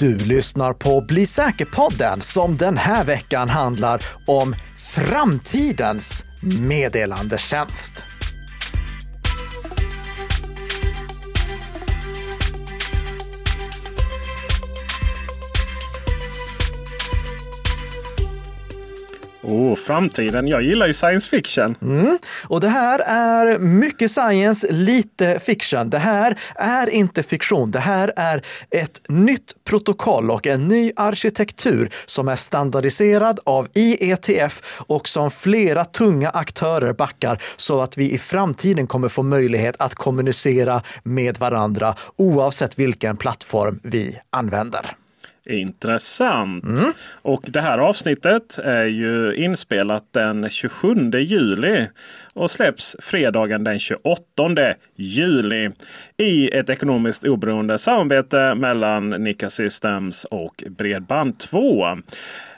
Du lyssnar på Bli säker-podden som den här veckan handlar om framtidens meddelandetjänst. Oh, framtiden. Jag gillar ju science fiction. Mm. Och det här är mycket science, lite fiction. Det här är inte fiktion. Det här är ett nytt protokoll och en ny arkitektur som är standardiserad av IETF och som flera tunga aktörer backar så att vi i framtiden kommer få möjlighet att kommunicera med varandra oavsett vilken plattform vi använder. Intressant. Mm. Och det här avsnittet är ju inspelat den 27 juli och släpps fredagen den 28 juli i ett ekonomiskt oberoende samarbete mellan Nika Systems och Bredband2.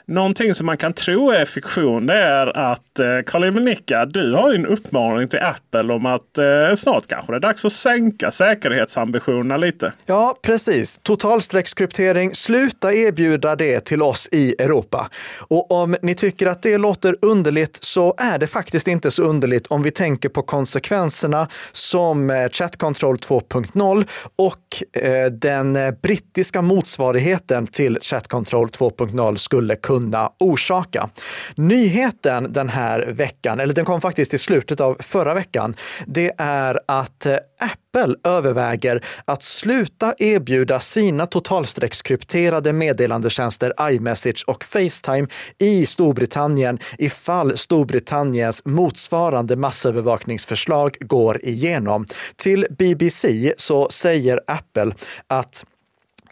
Någonting som man kan tro är fiktion det är att eh, Karl-Emil Nicka, du har en uppmaning till Apple om att eh, snart kanske det är dags att sänka säkerhetsambitionerna lite. Ja, precis. Totalstreckskryptering, sluta erbjuda det till oss i Europa. Och om ni tycker att det låter underligt så är det faktiskt inte så underligt om vi tänker på konsekvenserna som eh, Chat Control 2.0 och eh, den brittiska motsvarigheten till Chat Control 2.0 skulle kunna kunna orsaka. Nyheten den här veckan, eller den kom faktiskt i slutet av förra veckan, det är att eh, Apple överväger att sluta erbjuda sina totalstreckskrypterade meddelandetjänster iMessage och Facetime i Storbritannien ifall Storbritanniens motsvarande massövervakningsförslag går igenom. Till BBC så säger Apple att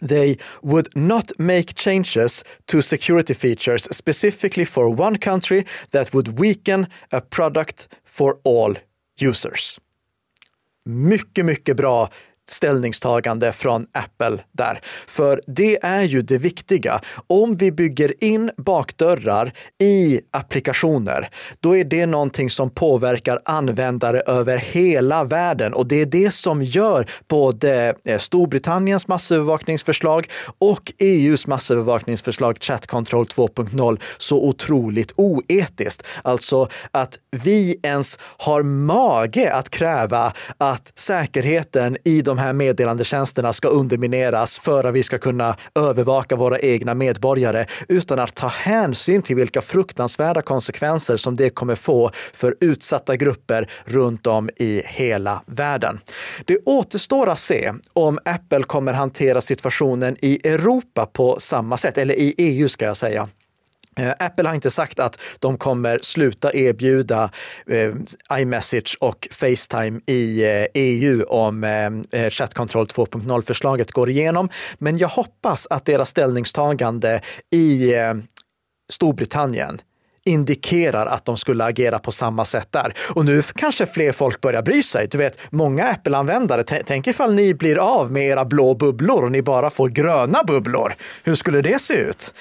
they would not make changes to security features specifically for one country that would weaken a product for all users. Mycket, mycket bra ställningstagande från Apple där. För det är ju det viktiga. Om vi bygger in bakdörrar i applikationer, då är det någonting som påverkar användare över hela världen och det är det som gör både eh, Storbritanniens massövervakningsförslag och EUs massövervakningsförslag Chat Control 2.0 så otroligt oetiskt. Alltså att vi ens har mage att kräva att säkerheten i de här meddelandetjänsterna ska undermineras för att vi ska kunna övervaka våra egna medborgare utan att ta hänsyn till vilka fruktansvärda konsekvenser som det kommer få för utsatta grupper runt om i hela världen. Det återstår att se om Apple kommer hantera situationen i Europa på samma sätt, eller i EU ska jag säga. Eh, Apple har inte sagt att de kommer sluta erbjuda eh, iMessage och Facetime i eh, EU om eh, eh Chat Control 2.0-förslaget går igenom. Men jag hoppas att deras ställningstagande i eh, Storbritannien indikerar att de skulle agera på samma sätt där. Och nu kanske fler folk börjar bry sig. Du vet, många Apple-användare, tänk ifall ni blir av med era blå bubblor och ni bara får gröna bubblor. Hur skulle det se ut?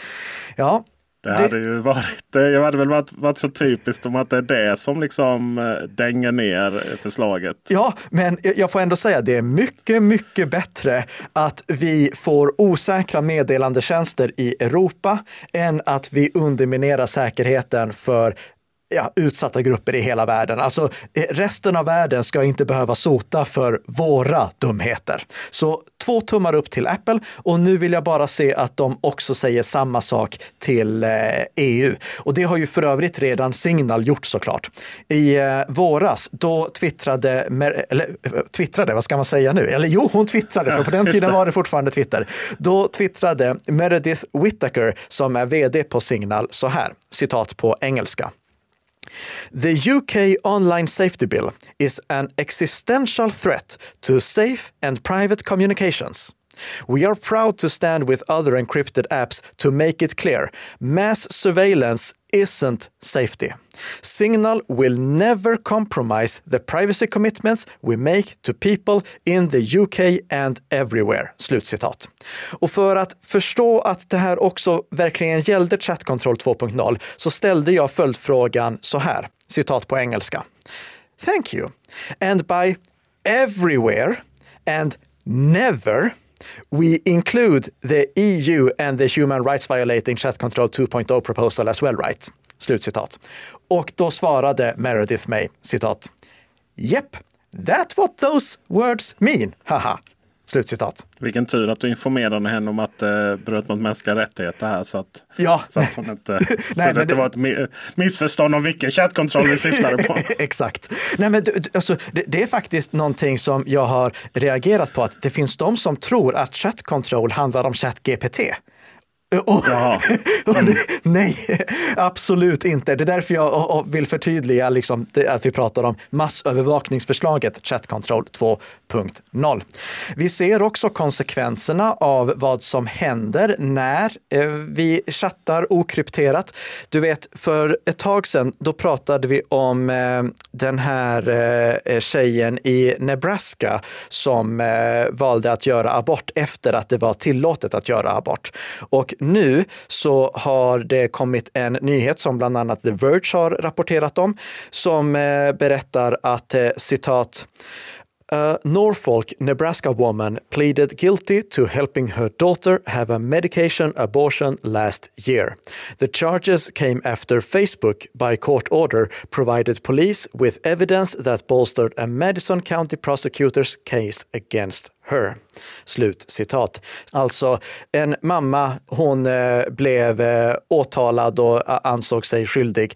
Ja, det hade ju varit, det hade väl varit, varit så typiskt om att det är det som liksom eh, dänger ner förslaget. Ja, men jag får ändå säga det är mycket, mycket bättre att vi får osäkra meddelandetjänster i Europa än att vi underminerar säkerheten för ja, utsatta grupper i hela världen. Alltså eh, resten av världen ska inte behöva sota för våra dumheter. Så två tummar upp till Apple och nu vill jag bara se att de också säger samma sak till EU. Eh, e och det har ju för övrigt redan Signal gjort såklart. I eh, våras, då twittrade, eller twittrade, vad ska man säga nu? Eller jo, hon twittrade, för på den tiden var det fortfarande Twitter. Då twittrade Meredith Whittaker, som är vd på Signal, så här, citat på engelska. The UK Online Safety Bill is an existential threat to safe and private communications. We are proud to stand with other encrypted apps to make it clear mass surveillance isn't safety. Signal will never compromise the privacy commitments we make to people in the UK and everywhere. Slutcitat. Och för att förstå att det här också verkligen gällde Chat Control 2.0 så ställde jag följdfrågan så här, citat på engelska. Thank you. And by everywhere and never We include the EU and the human rights violating chat control 2.0 proposal as well, right? Slutcitat. Och då svarade Meredith May, citat. Yep, that's what those words mean, haha. Slutcitat. Vilken tur att du informerade henne om att det eh, bröt mot mänskliga rättigheter här. Så att, ja. så att hon inte... Nej, så det, det var ett missförstånd om vilken chattkontroll vi syftade på. Exakt. Nej, men alltså, det, det, är faktiskt någonting som jag har reagerat på. Att det finns de som tror att chattkontroll handlar om ChatGPT. Och, mm. nej, absolut inte. Det är därför jag vill förtydliga liksom, att vi pratar om massövervakningsförslaget Chat Control 2.0. Vi ser också konsekvenserna av vad som händer när eh, vi chattar okrypterat. Du vet, för ett tag sedan, då pratade vi om eh, den här eh, tjejen i Nebraska som valde att göra abort efter att det var tillåtet att göra abort. Och nu så har det kommit en nyhet som bland annat The Verge har rapporterat om, som eh, berättar att eh, citat A Norfolk, Nebraska woman pleaded guilty to helping her daughter have a medication abortion last year. The charges came after Facebook, by court order, provided police with evidence that bolstered a Madison County prosecutor's case against her. Slut citat. Alltså en mamma, hon eh, blev eh, åtalad och ansåg sig skyldig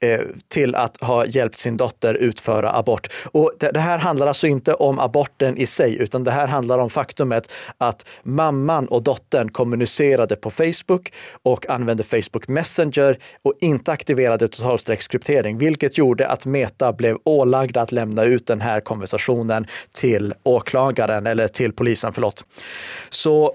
Eh, till att ha hjälpt sin dotter utföra abort. Och det, det, här handlar alltså inte om aborten i sig, utan det här handlar om faktumet att mamman och dottern kommunicerade på Facebook och använde Facebook Messenger och inte aktiverade totalstreckskryptering, vilket gjorde att Meta blev ålagda att lämna ut den här konversationen till åklagaren eller till polisen, förlåt. Så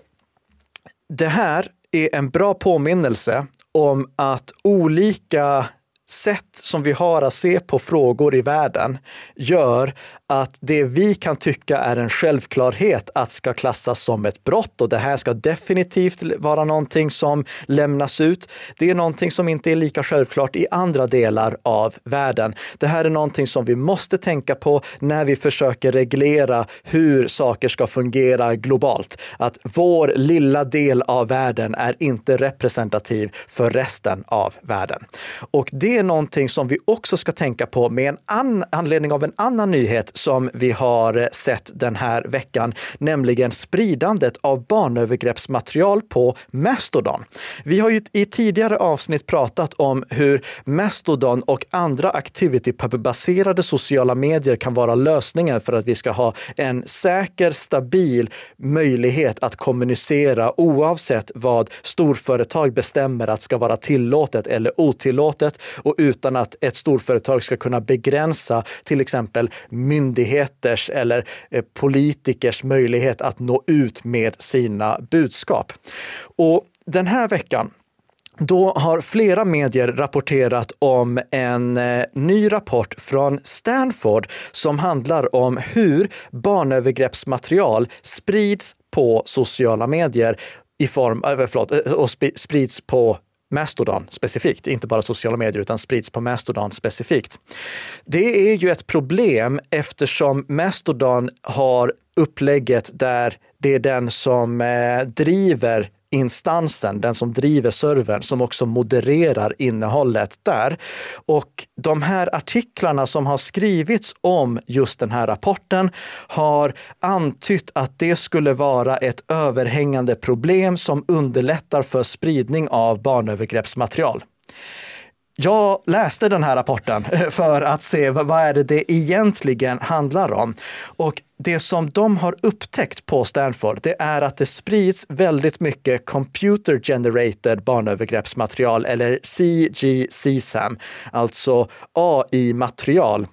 det här är en bra påminnelse om att olika sätt som vi har att se på frågor i världen gör att det vi kan tycka är en självklarhet att ska klassas som ett brott och det här ska definitivt vara någonting som lämnas ut. Det är någonting som inte är lika självklart i andra delar av världen. Det här är någonting som vi måste tänka på när vi försöker reglera hur saker ska fungera globalt. Att vår lilla del av världen är inte representativ för resten av världen. Och det är någonting som vi också ska tänka på med en an anledning av en annan nyhet som vi har sett den här veckan, nämligen spridandet av barnövergreppsmaterial på Mastodon. Vi har ju i tidigare avsnitt pratat om hur Mastodon och andra activity-baserade sociala medier kan vara lösningen för att vi ska ha en säker, stabil möjlighet att kommunicera oavsett vad storföretag bestämmer att ska vara tillåtet eller otillåtet och utan att ett storföretag ska kunna begränsa till exempel myndigheter myndigheters eller eh, politikers möjlighet att nå ut med sina budskap. Och den här veckan då har flera medier rapporterat om en eh, ny rapport från Stanford som handlar om hur barnövergreppsmaterial sprids på sociala medier i form, äh, förlåt, eh, och sprids på Mastodon specifikt, inte bara sociala medier utan sprids på Mastodon specifikt. Det är ju ett problem eftersom Mastodon har upplägget där det är den som eh, driver instansen, den som driver servern, som också modererar innehållet där. Och de här artiklarna som har skrivits om just den här rapporten har antytt att det skulle vara ett överhängande problem som underlättar för spridning av barnövergreppsmaterial. Jag läste den här rapporten för att se vad är det det egentligen handlar om. Och det som de har upptäckt på Stanford, det är att det sprids väldigt mycket computer generated barnövergreppsmaterial eller CGCSAM, alltså AI-material.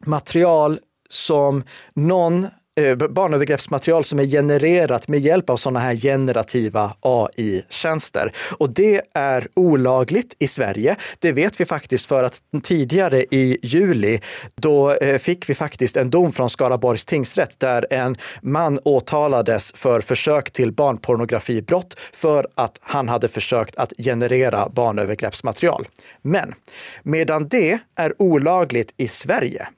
Material som någon Eh, barnövergreppsmaterial som är genererat med hjälp av sådana här generativa AI-tjänster. Och det är olagligt i Sverige. Det vet vi faktiskt för att tidigare i juli, då eh, fick vi faktiskt en dom från Skaraborgs tingsrätt där en man åtalades för försök till barnpornografibrott för att han hade försökt att generera barnövergreppsmaterial. Men medan det är olagligt i Sverige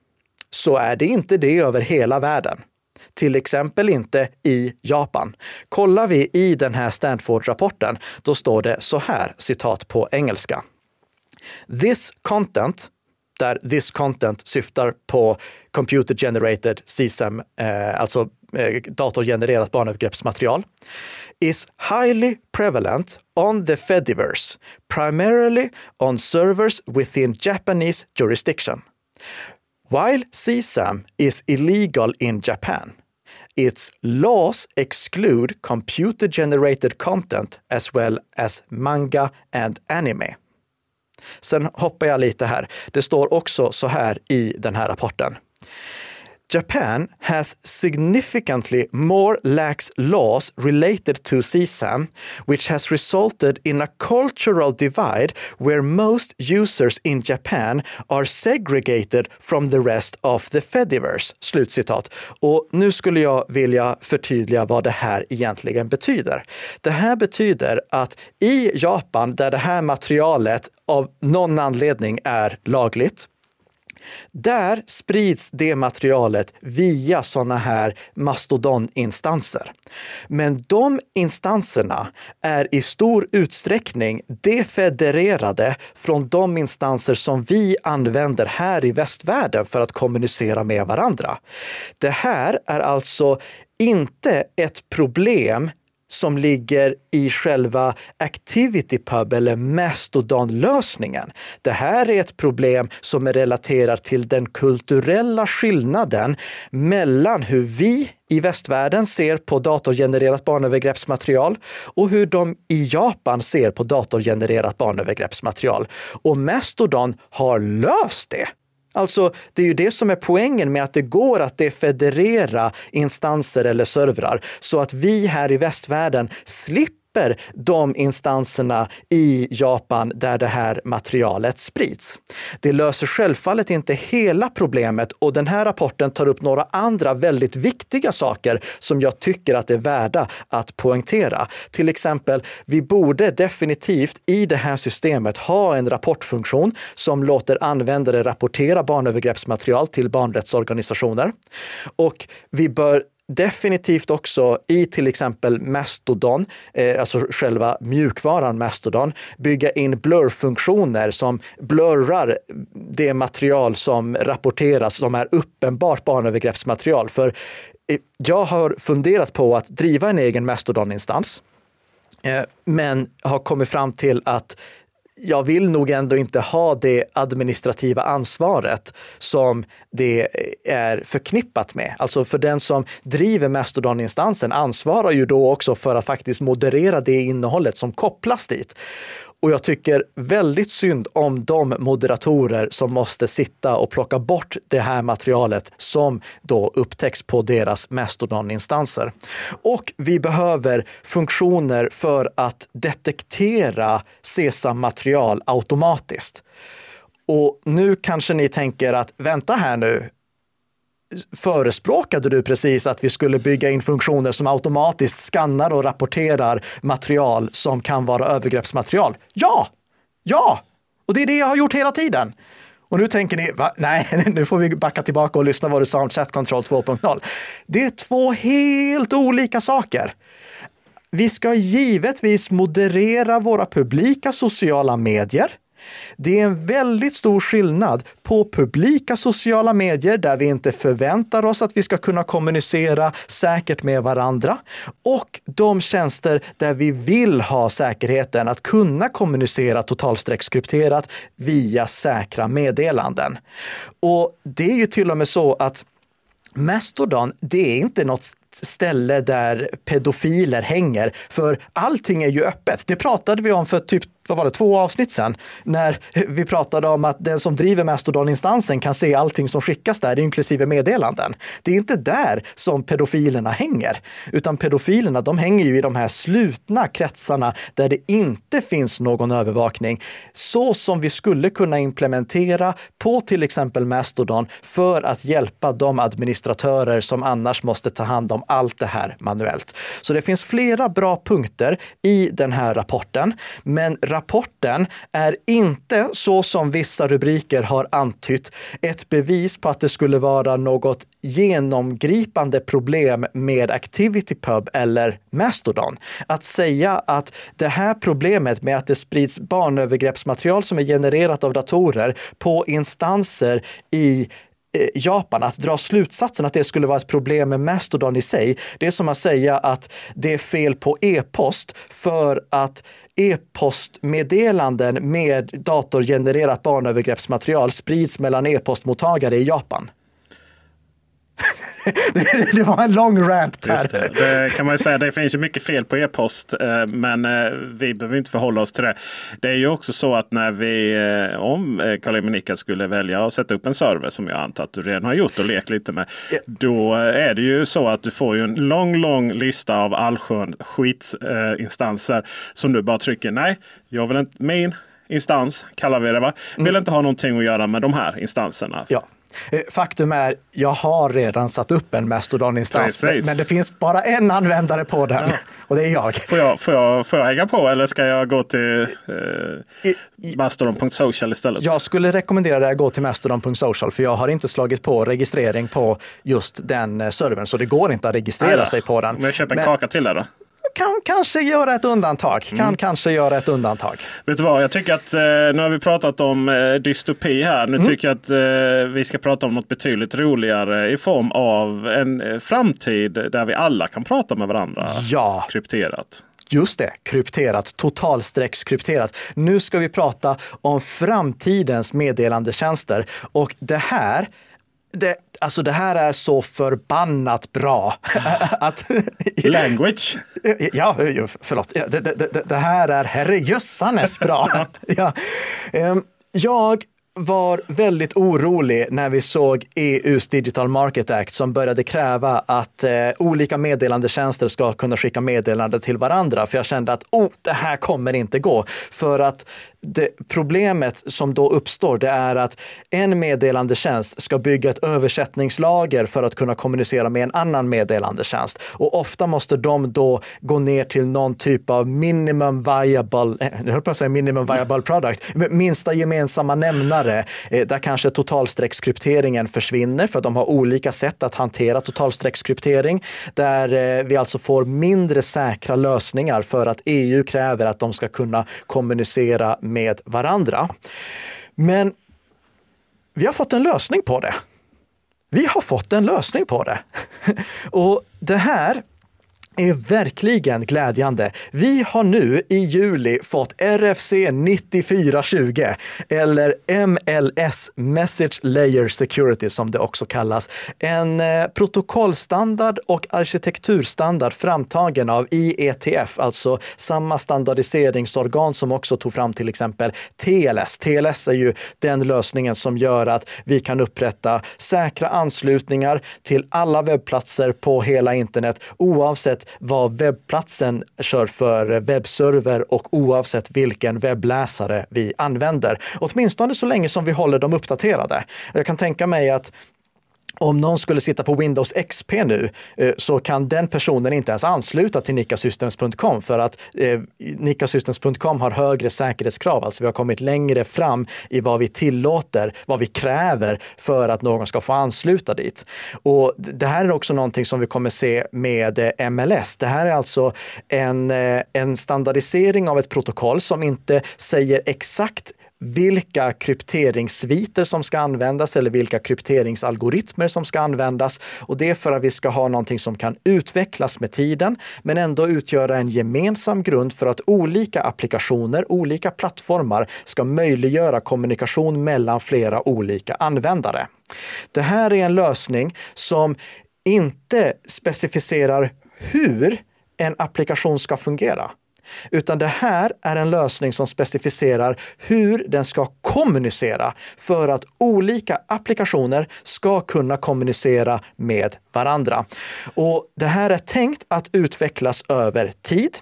så är det inte det över hela världen till exempel inte i Japan. Kollar vi i den här Stanford-rapporten, då står det så här, citat på engelska. This content där this content syftar på computer generated CSAM, eh, alltså eh, datorgenererat barnövergreppsmaterial, is highly prevalent on the Fediverse, primarily on servers within Japanese jurisdiction. While CSAM is illegal in Japan, its laws exclude computer generated content as well as manga and anime. Sen hoppar jag lite här. Det står också så här i den här rapporten. Japan has significantly more lax laws related to CSAM, which has resulted in a cultural divide where most users in Japan are segregated from the rest of the Fediverse. Slutcitat. Och nu skulle jag vilja förtydliga vad det här egentligen betyder. Det här betyder att i Japan, där det här materialet av någon anledning är lagligt, där sprids det materialet via sådana här mastodoninstanser. Men de instanserna är i stor utsträckning defedererade från de instanser som vi använder här i västvärlden för att kommunicera med varandra. Det här är alltså inte ett problem som ligger i själva ActivityPub eller Mastodon-lösningen. Det här är ett problem som är relaterat till den kulturella skillnaden mellan hur vi i västvärlden ser på datorgenererat barnövergreppsmaterial och hur de i Japan ser på datorgenererat barnövergreppsmaterial. Och Mastodon har löst det. Alltså, det är ju det som är poängen med att det går att defederera instanser eller servrar så att vi här i västvärlden slipper de instanserna i Japan där det här materialet sprids. Det löser självfallet inte hela problemet och den här rapporten tar upp några andra väldigt viktiga saker som jag tycker att det är värda att poängtera. Till exempel, vi borde definitivt i det här systemet ha en rapportfunktion som låter användare rapportera barnövergreppsmaterial till barnrättsorganisationer. Och vi bör definitivt också i till exempel Mastodon, eh, alltså själva mjukvaran Mastodon, bygga in blurfunktioner som blurrar det material som rapporteras som är uppenbart barnövergreppsmaterial. För eh, jag har funderat på att driva en egen Mastodon-instans, eh, men har kommit fram till att jag vill nog ändå inte ha det administrativa ansvaret som det är förknippat med. Alltså för den som driver Mastodon-instansen ansvarar ju då också för att faktiskt moderera det innehållet som kopplas dit. Och jag tycker väldigt synd om de moderatorer som måste sitta och plocka bort det här materialet som då upptäcks på deras Mastodon-instanser. Och vi behöver funktioner för att detektera Sesam-material automatiskt. Och nu kanske ni tänker att vänta här nu, förespråkade du precis att vi skulle bygga in funktioner som automatiskt skannar och rapporterar material som kan vara övergreppsmaterial? Ja! Ja! Och det är det jag har gjort hela tiden. Och nu tänker ni, va? nej, nu får vi backa tillbaka och lyssna vad du sa om Chat Control 2.0. Det är två helt olika saker. Vi ska givetvis moderera våra publika sociala medier. Det är en väldigt stor skillnad på publika sociala medier där vi inte förväntar oss att vi ska kunna kommunicera säkert med varandra och de tjänster där vi vill ha säkerheten att kunna kommunicera totalstreckskrypterat via säkra meddelanden. Och det är ju till och med så att Mastodon, det är inte något ställe där pedofiler hänger, för allting är ju öppet. Det pratade vi om för typ vad var det, två avsnitt sedan, när vi pratade om att den som driver Mastodon-instansen kan se allting som skickas där, inklusive meddelanden. Det är inte där som pedofilerna hänger, utan pedofilerna, de hänger ju i de här slutna kretsarna där det inte finns någon övervakning, så som vi skulle kunna implementera på till exempel Mastodon för att hjälpa de administratörer som annars måste ta hand om allt det här manuellt. Så det finns flera bra punkter i den här rapporten, men rapporten är inte, så som vissa rubriker har antytt, ett bevis på att det skulle vara något genomgripande problem med ActivityPub eller Mastodon. Att säga att det här problemet med att det sprids barnövergreppsmaterial som är genererat av datorer på instanser i Eh, Japan, att dra slutsatsen att det skulle vara ett problem med Mastodon i sig, det är som att säga att det är fel på e-post för att e-postmeddelanden med datorgenererat barnövergreppsmaterial sprids mellan e-postmottagare i Japan. det, var en lång rant här. Det. det. kan man ju säga. Det finns ju mycket fel på e-post. Eh, men eh, vi behöver inte förhålla oss till det. Det är ju också så att när vi, eh, om Karl Minika skulle välja att sätta upp en server som jag antar att du redan har gjort och lekt lite med. Då är det ju så att du får ju en lång, lång lista av allsköns skitinstanser som du bara trycker nej, jag vill inte, min instans kallar vi det va? Vill mm. inte ha någonting att göra med de här instanserna. Ja. Eh, faktum är, jag har redan satt upp en Mastodon-instans, men det finns bara en användare på den ja. och det är jag. Får jag, får, jag, får jag hänga på eller ska jag gå till eh, mastodon.social istället? Jag skulle rekommendera dig att gå till mastodon.social för jag har inte slagit på registrering på just den eh, servern så det går inte att registrera sig på den. Om jag köper en men, kaka till det då? Kan kanske göra ett undantag. Kan mm. kanske göra ett undantag. Vet du vad, jag tycker att eh, nu har vi pratat om eh, dystopi här. Nu mm. tycker jag att eh, vi ska prata om något betydligt roligare i form av en framtid där vi alla kan prata med varandra ja. krypterat. Just det, krypterat, totalstreckskrypterat. Nu ska vi prata om framtidens meddelandetjänster och det här det, alltså det här är så förbannat bra. att, Language? Ja, förlåt. Det, det, det här är herrejössanes bra. ja. Ehm, jag var väldigt orolig när vi såg EUs Digital Market Act som började kräva att eh, olika meddelandetjänster ska kunna skicka meddelande till varandra. För jag kände att oh, det här kommer inte gå. För att det, problemet som då uppstår, det är att en meddelandetjänst ska bygga ett översättningslager för att kunna kommunicera med en annan meddelandetjänst. Och ofta måste de då gå ner till någon typ av minimum viable, eh, jag höll på att säga minimum viable product, minsta gemensamma nämnare, eh, där kanske totalstreckskrypteringen försvinner för att de har olika sätt att hantera totalstreckskryptering, där eh, vi alltså får mindre säkra lösningar för att EU kräver att de ska kunna kommunicera med varandra. Men vi har fått en lösning på det. Vi har fått en lösning på det. Och det här är verkligen glädjande. Vi har nu i juli fått RFC 9420 eller MLS, Message Layer Security som det också kallas. En eh, protokollstandard och arkitekturstandard framtagen av IETF, alltså samma standardiseringsorgan som också tog fram till exempel TLS. TLS är ju den lösningen som gör att vi kan upprätta säkra anslutningar till alla webbplatser på hela internet oavsett vad webbplatsen kör för webbserver och oavsett vilken webbläsare vi använder. Åtminstone så länge som vi håller dem uppdaterade. Jag kan tänka mig att om någon skulle sitta på Windows XP nu eh, så kan den personen inte ens ansluta till nikasystems.com för att eh, nikasystems.com har högre säkerhetskrav. Alltså vi har kommit längre fram i vad vi tillåter, vad vi kräver för att någon ska få ansluta dit. Och det här är också någonting som vi kommer se med eh, MLS. Det här är alltså en, eh, en standardisering av ett protokoll som inte säger exakt vilka krypteringssviter som ska användas eller vilka krypteringsalgoritmer som ska användas. Och det är för att vi ska ha någonting som kan utvecklas med tiden, men ändå utgöra en gemensam grund för att olika applikationer, olika plattformar ska möjliggöra kommunikation mellan flera olika användare. Det här är en lösning som inte specificerar hur en applikation ska fungera. Utan det här är en lösning som specificerar hur den ska kommunicera för att olika applikationer ska kunna kommunicera med varandra. Och det här är tänkt att utvecklas över tid.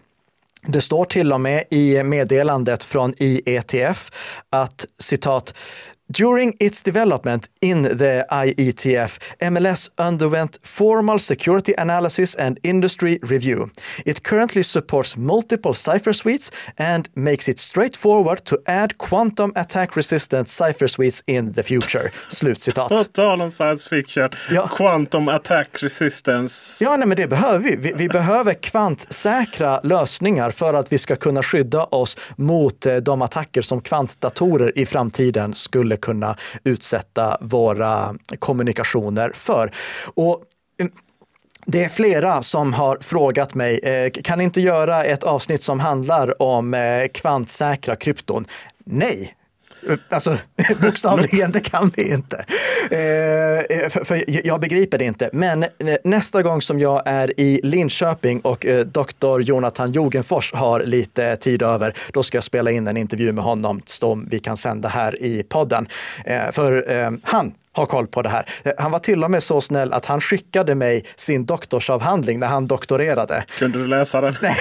Det står till och med i meddelandet från IETF att citat During its development in the IETF, MLS underwent formal security analysis and industry review. It currently supports multiple cipher suites and makes it straightforward to add quantum attack resistant cipher suites in the future. Slutcitat. På tal om science fiction. Ja. Quantum attack resistance. Ja, nej, men det behöver vi. vi. Vi behöver kvantsäkra lösningar för att vi ska kunna skydda oss mot eh, de attacker som kvantdatorer i framtiden skulle kunna utsätta våra kommunikationer för. Och mm, det är flera som har frågat mig, eh, kan ni inte göra ett avsnitt som handlar om eh, kvantsäkra krypton? Nej, Alltså bokstavligen, det kan vi inte. Eh, eh, för, för, jag begriper det inte. Men eh, nästa gång som jag är i Linköping och eh, doktor Jonathan Jogenfors har lite tid över, då ska jag spela in en intervju med honom som vi kan sända här i podden. Eh, för eh, han har koll på det här. Eh, han var till och med så snäll att han skickade mig sin doktorsavhandling när han doktorerade. Kunde du läsa den? Nej,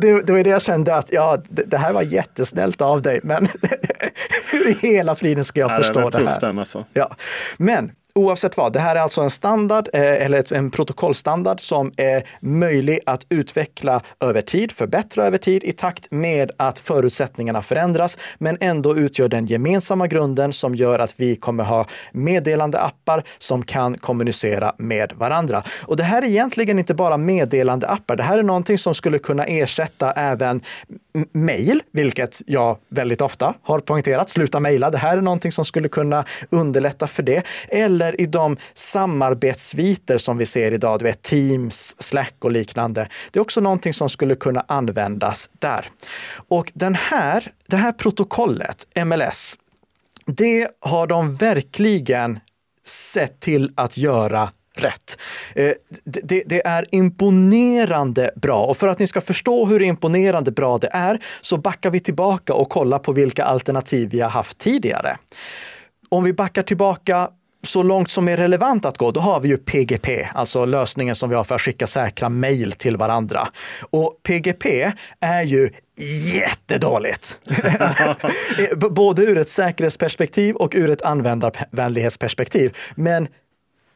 det, det var det jag kände att ja, det, det här var jättesnällt av dig, men hur i hela friden ska jag Ja, förstå det tuff här? den alltså. Ja, men oavsett vad, det här är alltså en standard eh, eller en protokollstandard som är möjlig att utveckla över tid, förbättra över tid i takt med att förutsättningarna förändras, men ändå utgör den gemensamma grunden som gör att vi kommer ha meddelande appar som kan kommunicera med varandra. Och det här är egentligen inte bara meddelande appar. Det här är någonting som skulle kunna ersätta även mejl, vilket jag väldigt ofta har poängterat. Sluta mejla. Det här är någonting som skulle kunna underlätta för det. Eller i de samarbetssviter som vi ser idag, du vet Teams, Slack och liknande. Det är också någonting som skulle kunna användas där. Och den här, det här protokollet, MLS, det har de verkligen sett till att göra rätt. Eh, det- Det, är imponerande bra och för att ni ska förstå hur imponerande bra det är så backar vi tillbaka och kollar på vilka alternativ vi har haft tidigare. Om vi backar tillbaka så långt som är relevant att gå, då har vi ju PGP, alltså lösningen som vi har för att skicka säkra mejl till varandra. Och PGP är ju jättedåligt. B- Både ur ett säkerhetsperspektiv och ur ett användarvänlighetsperspektiv. Men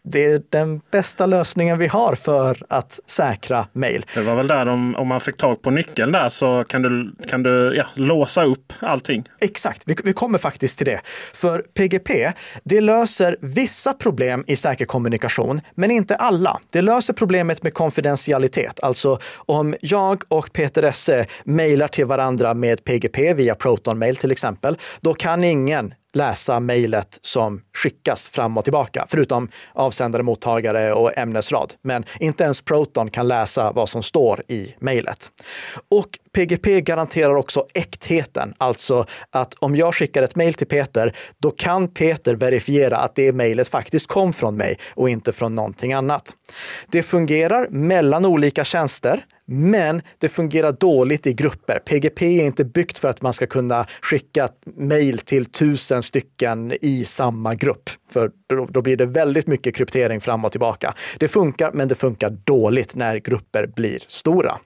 det är den bästa lösningen vi har för att säkra mejl. Det var väl där de, om man fick tag på nyckeln där så kan du, kan du ja, låsa upp allting. Exakt, vi, vi kommer faktiskt till det. För PGP, det löser vissa problem i säker kommunikation, men inte alla. Det löser problemet med konfidentialitet. Alltså om jag och Peter Esse mejlar till varandra med PGP via Proton-mail till exempel, då kan ingen läsa mejlet som skickas fram och tillbaka, förutom avsändare, mottagare och ämnesrad. Men inte ens Proton kan läsa vad som står i mejlet. Och PGP garanterar också äktheten, alltså att om jag skickar ett mejl till Peter, då kan Peter verifiera att det mejlet faktiskt kom från mig och inte från någonting annat. Det fungerar mellan olika tjänster, men det fungerar dåligt i grupper. PGP är inte byggt för att man ska kunna skicka mejl till tusen stycken i samma grupp. För då, då blir det väldigt mycket kryptering fram och tillbaka. Det funkar, men det funkar dåligt när grupper blir stora.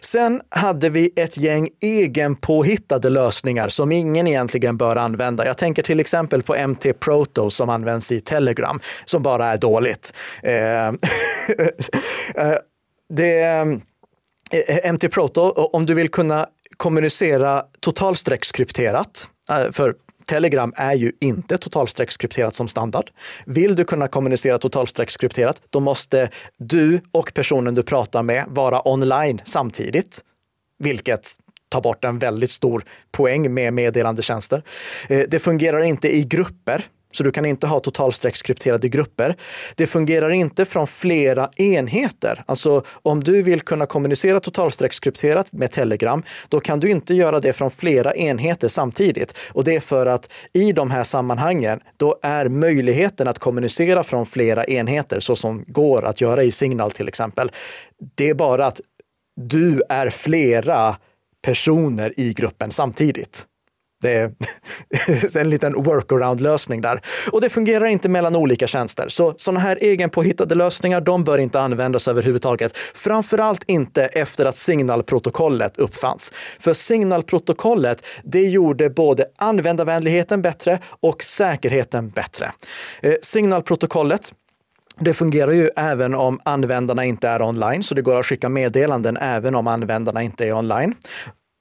Sen hade vi ett gäng egenpåhittade lösningar som ingen egentligen bör använda. Jag tänker till exempel på MT Proto som används i Telegram, som bara är dåligt. Eh, eh det, eh, MT Proto, om du vill kunna kommunicera totalstreckskrypterat, eh, för Telegram är ju inte totalstreckskrypterat som standard. Vill du kunna kommunicera totalstreckskrypterat, då måste du och personen du pratar med vara online samtidigt, vilket tar bort en väldigt stor poäng med meddelandetjänster. Eh, det fungerar inte i grupper, så du kan inte ha totalstreckskrypterade grupper. Det fungerar inte från flera enheter. Alltså om du vill kunna kommunicera totalstreckskrypterat med Telegram, då kan du inte göra det från flera enheter samtidigt. Och det är för att i de här sammanhangen, då är möjligheten att kommunicera från flera enheter, så som går att göra i Signal till exempel, det är bara att du är flera personer i gruppen samtidigt. Det är en liten workaround-lösning där. Och det fungerar inte mellan olika tjänster. Så sådana här egenpåhittade lösningar, de bör inte användas överhuvudtaget. Framförallt inte efter att signalprotokollet uppfanns. För signalprotokollet, det gjorde både användarvänligheten bättre och säkerheten bättre. Eh, signalprotokollet det fungerar ju även om användarna inte är online, så det går att skicka meddelanden även om användarna inte är online.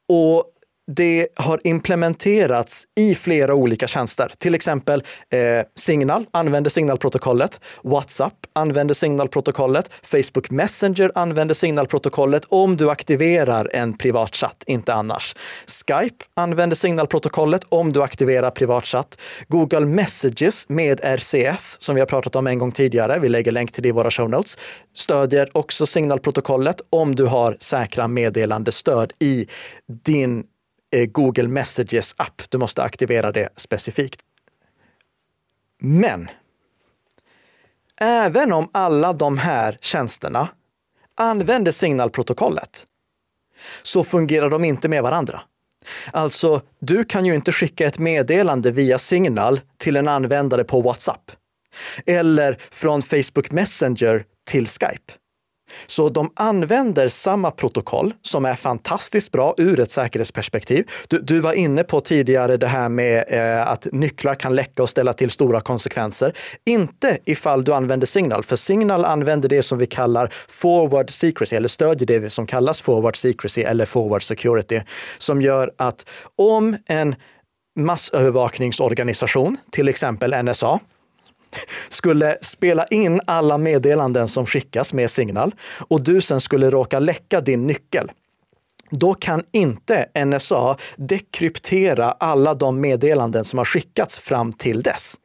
Och det har implementerats i flera olika tjänster. Till exempel eh, Signal använder signalprotokollet. WhatsApp använder signalprotokollet. Facebook Messenger använder signalprotokollet om du aktiverar en privatchatt, inte annars. Skype använder signalprotokollet om du aktiverar privatchatt. Google Messages med RCS, som vi har pratat om en gång tidigare, vi lägger länk till det i våra show notes, stödjer också signalprotokollet om du har säkra meddelandestöd i din Eh, Google Messages app. Du måste aktivera det specifikt. Men även om alla de här tjänsterna använder signalprotokollet så fungerar de inte med varandra. Alltså, du kan ju inte skicka ett meddelande via signal till en användare på WhatsApp eller från Facebook Messenger till Skype. Så de använder samma protokoll som är fantastiskt bra ur ett säkerhetsperspektiv. Du, du var inne på tidigare det här med eh, att nycklar kan läcka och ställa till stora konsekvenser. Inte ifall du använder Signal, för Signal använder det som vi kallar forward secrecy, eller stödjer det som kallas forward secrecy eller forward security, som gör att om en massövervakningsorganisation, till exempel NSA, skulle spela in alla meddelanden som skickas med Signal och du sen skulle råka läcka din nyckel, då kan inte NSA dekryptera alla de meddelanden som har skickats fram till dess.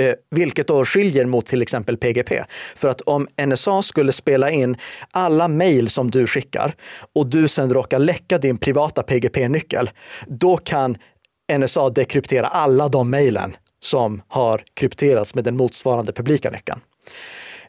Eh, vilket då skiljer mot till exempel PGP. För att om NSA skulle spela in alla mejl som du skickar och du sen råkar läcka din privata PGP-nyckel, då kan NSA dekryptera alla de mejlen som har krypterats med den motsvarande publika nyckeln.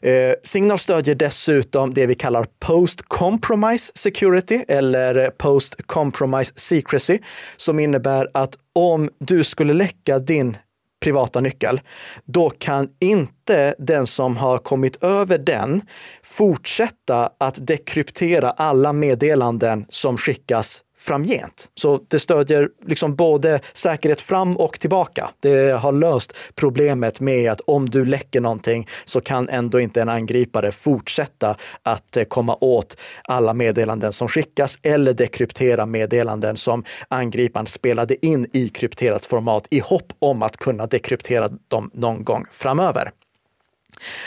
Eh, Signal stödjer dessutom det vi kallar Post Compromise Security eller Post Compromise Secrecy som innebär att om du skulle läcka din privata nyckel, då kan inte den som har kommit över den fortsätta att dekryptera alla meddelanden som skickas framgent. Så det stödjer liksom både säkerhet fram och tillbaka. Det har löst problemet med att om du läcker någonting så kan ändå inte en angripare fortsätta att eh, komma åt alla meddelanden som skickas eller dekryptera meddelanden som angriparen spelade in i krypterat format i hopp om att kunna dekryptera dem någon gång framöver.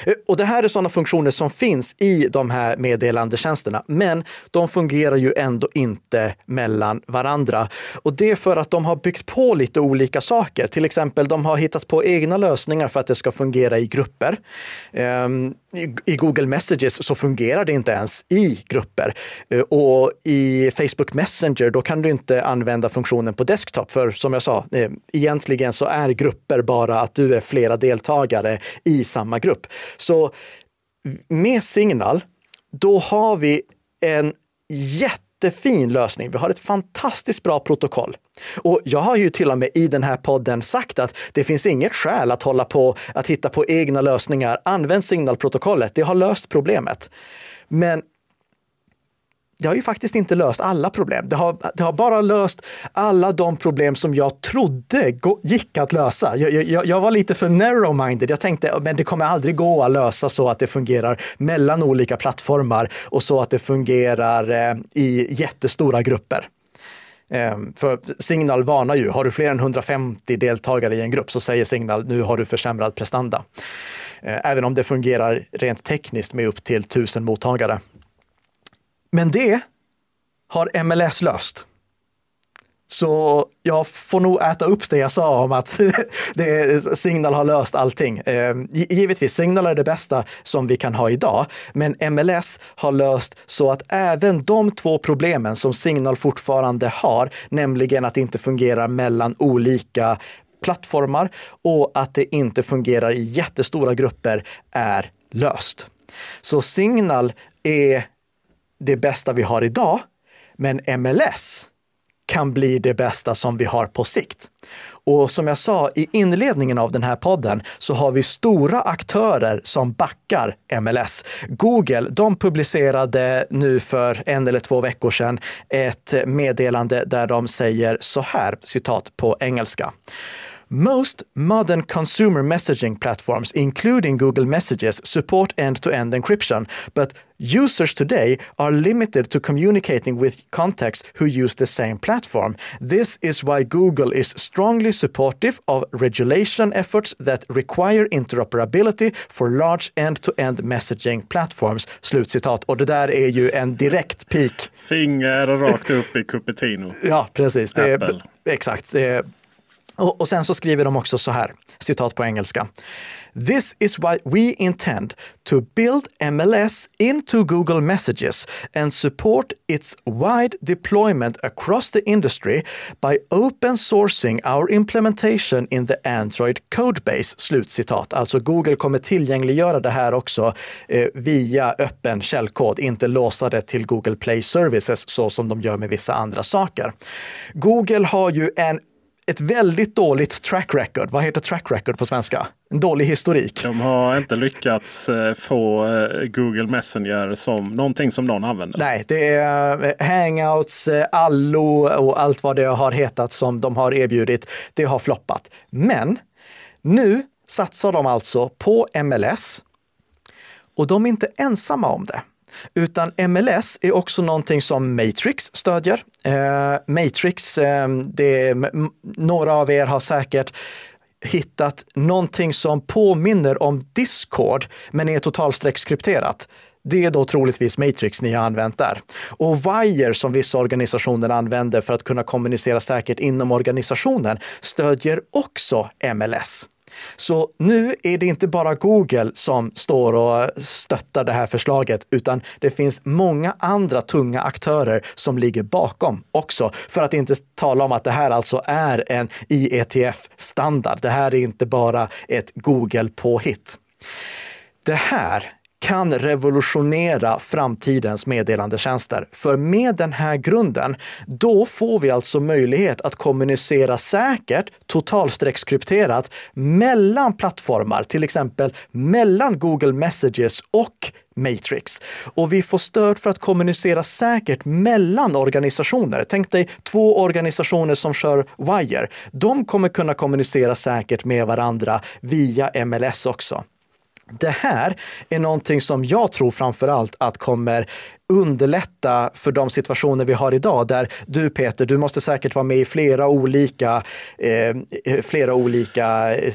Eh, och det här är sådana funktioner som finns i de här meddelandetjänsterna, men de fungerar ju ändå inte mellan varandra. Och det är för att de har byggt på lite olika saker. Till exempel, de har hittat på egna lösningar för att det ska fungera i grupper. Ehm, I Google Messages så fungerar det inte ens i grupper. Eh, och i Facebook Messenger, då kan du inte använda funktionen på desktop. För som jag sa, eh, egentligen så är grupper bara att du är flera deltagare i samma grupp. Så med Signal, då har vi en jättefin lösning. Vi har ett fantastiskt bra protokoll. Och jag har ju till och med i den här podden sagt att det finns inget skäl att hålla på att hitta på egna lösningar. Använd signalprotokollet. Det har löst problemet. Men det har ju faktiskt inte löst alla problem. Det har, det har bara löst alla de problem som jag trodde gick att lösa. Jag, jag, jag var lite för narrow-minded. Jag tänkte men det kommer aldrig gå att lösa så att det fungerar mellan olika plattformar och så att det fungerar eh, i jättestora grupper. Ehm, för Signal varnar ju, har du fler än 150 deltagare i en grupp så säger Signal nu har du försämrad prestanda. Ehm, även om det fungerar rent tekniskt med upp till 1000 mottagare. Men det har MLS löst. Så jag får nog äta upp det jag sa om att det, Signal har löst allting. Ehm, givetvis, Signal är det bästa som vi kan ha idag, men MLS har löst så att även de två problemen som Signal fortfarande har, nämligen att det inte fungerar mellan olika plattformar och att det inte fungerar i jättestora grupper, är löst. Så Signal är det bästa vi har idag. Men MLS kan bli det bästa som vi har på sikt. Och som jag sa i inledningen av den här podden så har vi stora aktörer som backar MLS. Google, de publicerade nu för en eller två veckor sedan ett meddelande där de säger så här, citat på engelska. Most modern consumer messaging platforms, including Google Messages, support end to end encryption, but users today are limited to communicating with contacts who use the same platform. This is why Google is strongly supportive of regulation efforts that require interoperability for large end to end messaging platforms. Slutcitat. Och det där är ju en direkt peak. Finger rakt upp i Cupertino. ja, precis. Det är, exakt. Det är, och, och, sen så skriver de också så här, citat på engelska. This is why we intend to build MLS into Google Messages and support its wide deployment across the industry by open sourcing our implementation in the Android codebase. Slutcitat. Alltså Google kommer tillgängliggöra det här också eh, via öppen källkod, inte låsa det till Google Play Services så som de gör med vissa andra saker. Google har ju en ett väldigt dåligt track record. Vad heter track record på svenska? En dålig historik. De har inte lyckats eh, få eh, Google Messenger som någonting som någon använder. Nej, det är eh, hangouts, Allo och allt vad det har hetat som de har erbjudit. Det har floppat. Men nu satsar de alltså på MLS och de är inte ensamma om det. Utan MLS är också någonting som Matrix stödjer. Eh, Matrix, eh, det, några av er har säkert hittat någonting som påminner om Discord, men är totalstreckskrypterat. Det är då troligtvis Matrix ni har använt där. Och Wire som vissa organisationer använder för att kunna kommunicera säkert inom organisationen stödjer också MLS. Så nu är det inte bara Google som står och stöttar det här förslaget, utan det finns många andra tunga aktörer som ligger bakom också. För att inte tala om att det här alltså är en IETF-standard. Det här är inte bara ett Google-påhitt. Det här kan revolutionera framtidens meddelandetjänster. För med den här grunden, då får vi alltså möjlighet att kommunicera säkert, totalstreckskrypterat, mellan plattformar, till exempel mellan Google Messages och Matrix. Och vi får stöd för att kommunicera säkert mellan organisationer. Tänk dig två organisationer som kör Wire. De kommer kunna kommunicera säkert med varandra via MLS också. Det här är någonting som jag tror framför allt att kommer underlätta för de situationer vi har idag där du Peter, du måste säkert vara med i flera olika, eh, flera olika eh,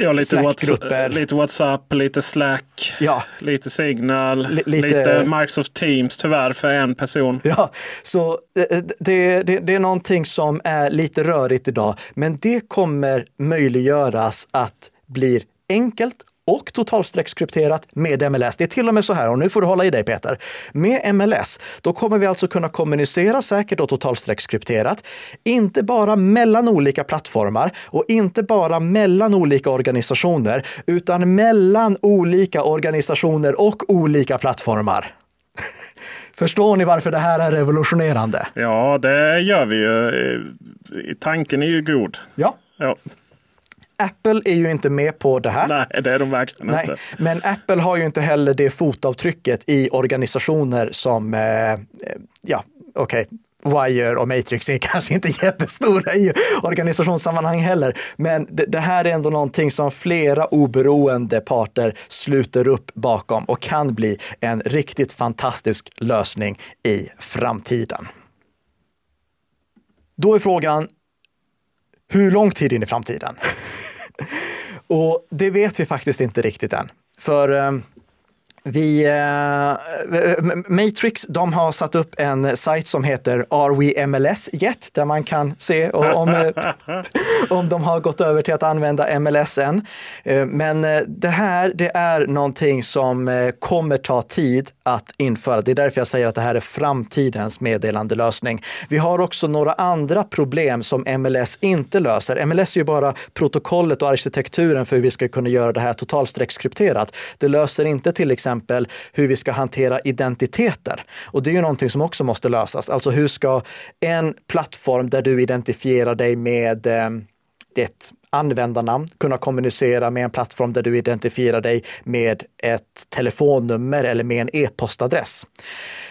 ja, lite Slack-grupper. lite WhatsApp, lite Slack, ja. lite Signal, L lite, lite, Microsoft Teams tyvärr för en person. Ja, så eh, det, det, det är någonting som är lite rörigt idag, men det kommer möjliggöras att blir enkelt och totalstreckskrypterat med MLS. Det är till och med så här, och nu får du hålla i dig Peter. Med MLS, då kommer vi alltså kunna kommunicera säkert och totalstreckskrypterat, inte bara mellan olika plattformar och inte bara mellan olika organisationer, utan mellan olika organisationer och olika plattformar. Förstår ni varför det här är revolutionerande? Ja, det gör vi ju. Tanken är ju god. Ja. ja. Apple är ju inte med på det här. Nej, det är de verkligen Nej. inte. Men Apple har ju inte heller det fotavtrycket i organisationer som, eh, ja, okej, okay. Wire och Matrix är kanske inte jättestora i organisationssammanhang heller. Men det, det, här är ändå någonting som flera oberoende parter sluter upp bakom och kan bli en riktigt fantastisk lösning i framtiden. Då är frågan, hur lång tid in i framtiden? Och det vet vi faktiskt inte riktigt än. För eh, vi, uh, Matrix, de har satt upp en sajt som heter Are We MLS Yet? Där man kan se om, eh, om de har gått över till att använda MLS än. Uh, men det här, det är någonting som kommer ta tid att införa. Det är därför jag säger att det här är framtidens meddelandelösning. Vi har också några andra problem som MLS inte löser. MLS är ju bara protokollet och arkitekturen för hur vi ska kunna göra det här totalstreckskrypterat. Det löser inte till exempel exempel hur vi ska hantera identiteter. Och det är ju någonting som också måste lösas. Alltså hur ska en plattform där du identifierar dig med eh, ditt användarnamn, kunna kommunicera med en plattform där du identifierar dig med ett telefonnummer eller med en e-postadress.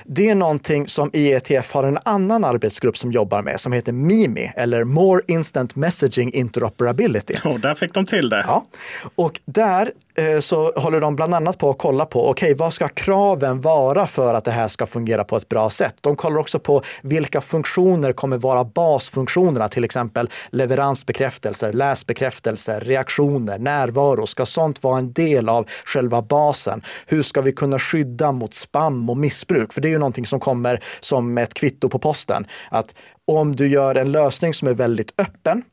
Det är någonting som IETF har en annan arbetsgrupp som jobbar med som heter MIMI eller More Instant Messaging Interoperability. Och där fick de till det. Ja, och där Eh, så håller de bland annat på att kolla på, okej, okay, vad ska kraven vara för att det här ska fungera på ett bra sätt? De kollar också på vilka funktioner kommer vara basfunktionerna, till exempel leveransbekräftelser, läsbekräftelser, reaktioner, närvaro. Ska sånt vara en del av själva basen? Hur ska vi kunna skydda mot spam och missbruk? För det är ju någonting som kommer som ett kvitto på posten. Att om du gör en lösning som är väldigt öppen,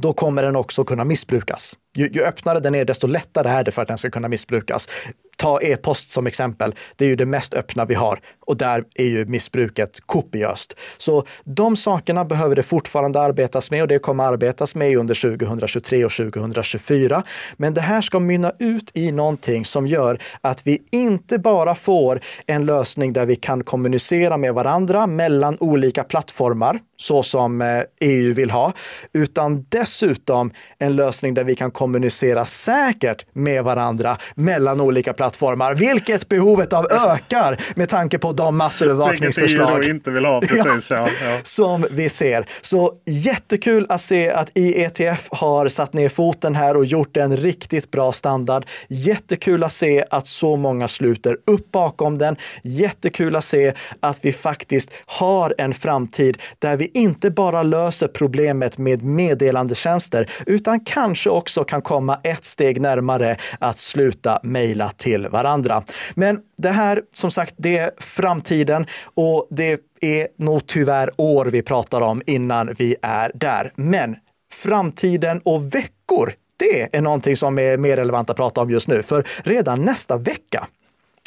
då kommer den också kunna missbrukas. Ju, ju, öppnare den är, desto lättare är det för att den ska kunna missbrukas. Ta e-post som exempel. Det är ju det mest öppna vi har och där är ju missbruket kopiöst. Så de sakerna behöver det fortfarande arbetas med och det kommer arbetas med under 2023 och 2024. Men det här ska mynna ut i någonting som gör att vi inte bara får en lösning där vi kan kommunicera med varandra mellan olika plattformar, så som EU eh, e vill ha, utan dessutom en lösning där vi kan kommunicera säkert med varandra mellan olika plattformar, vilket behovet av ökar med tanke på de massövervakningsförslag vilket inte vill ha, precis, ja. Ja, som vi ser. Så jättekul att se att IETF har satt ner foten här och gjort en riktigt bra standard. Jättekul att se att så många sluter upp bakom den. Jättekul att se att vi faktiskt har en framtid där vi inte bara löser problemet med meddelandetjänster, utan kanske också kan komma ett steg närmare att sluta mejla till varandra. Men det här, som sagt, det är framtiden och det är nog tyvärr år vi pratar om innan vi är där. Men framtiden och veckor, det är någonting som är mer relevant att prata om just nu. För redan nästa vecka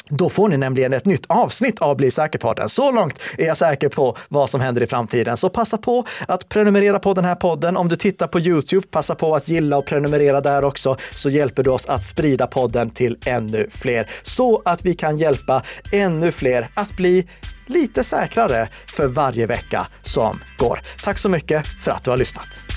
då får ni nämligen ett nytt avsnitt av Bli säker-podden. Så långt är jag säker på vad som händer i framtiden. Så passa på att prenumerera på den här podden. Om du tittar på Youtube, passa på att gilla och prenumerera där också, så hjälper du oss att sprida podden till ännu fler. Så att vi kan hjälpa ännu fler att bli lite säkrare för varje vecka som går. Tack så mycket för att du har lyssnat.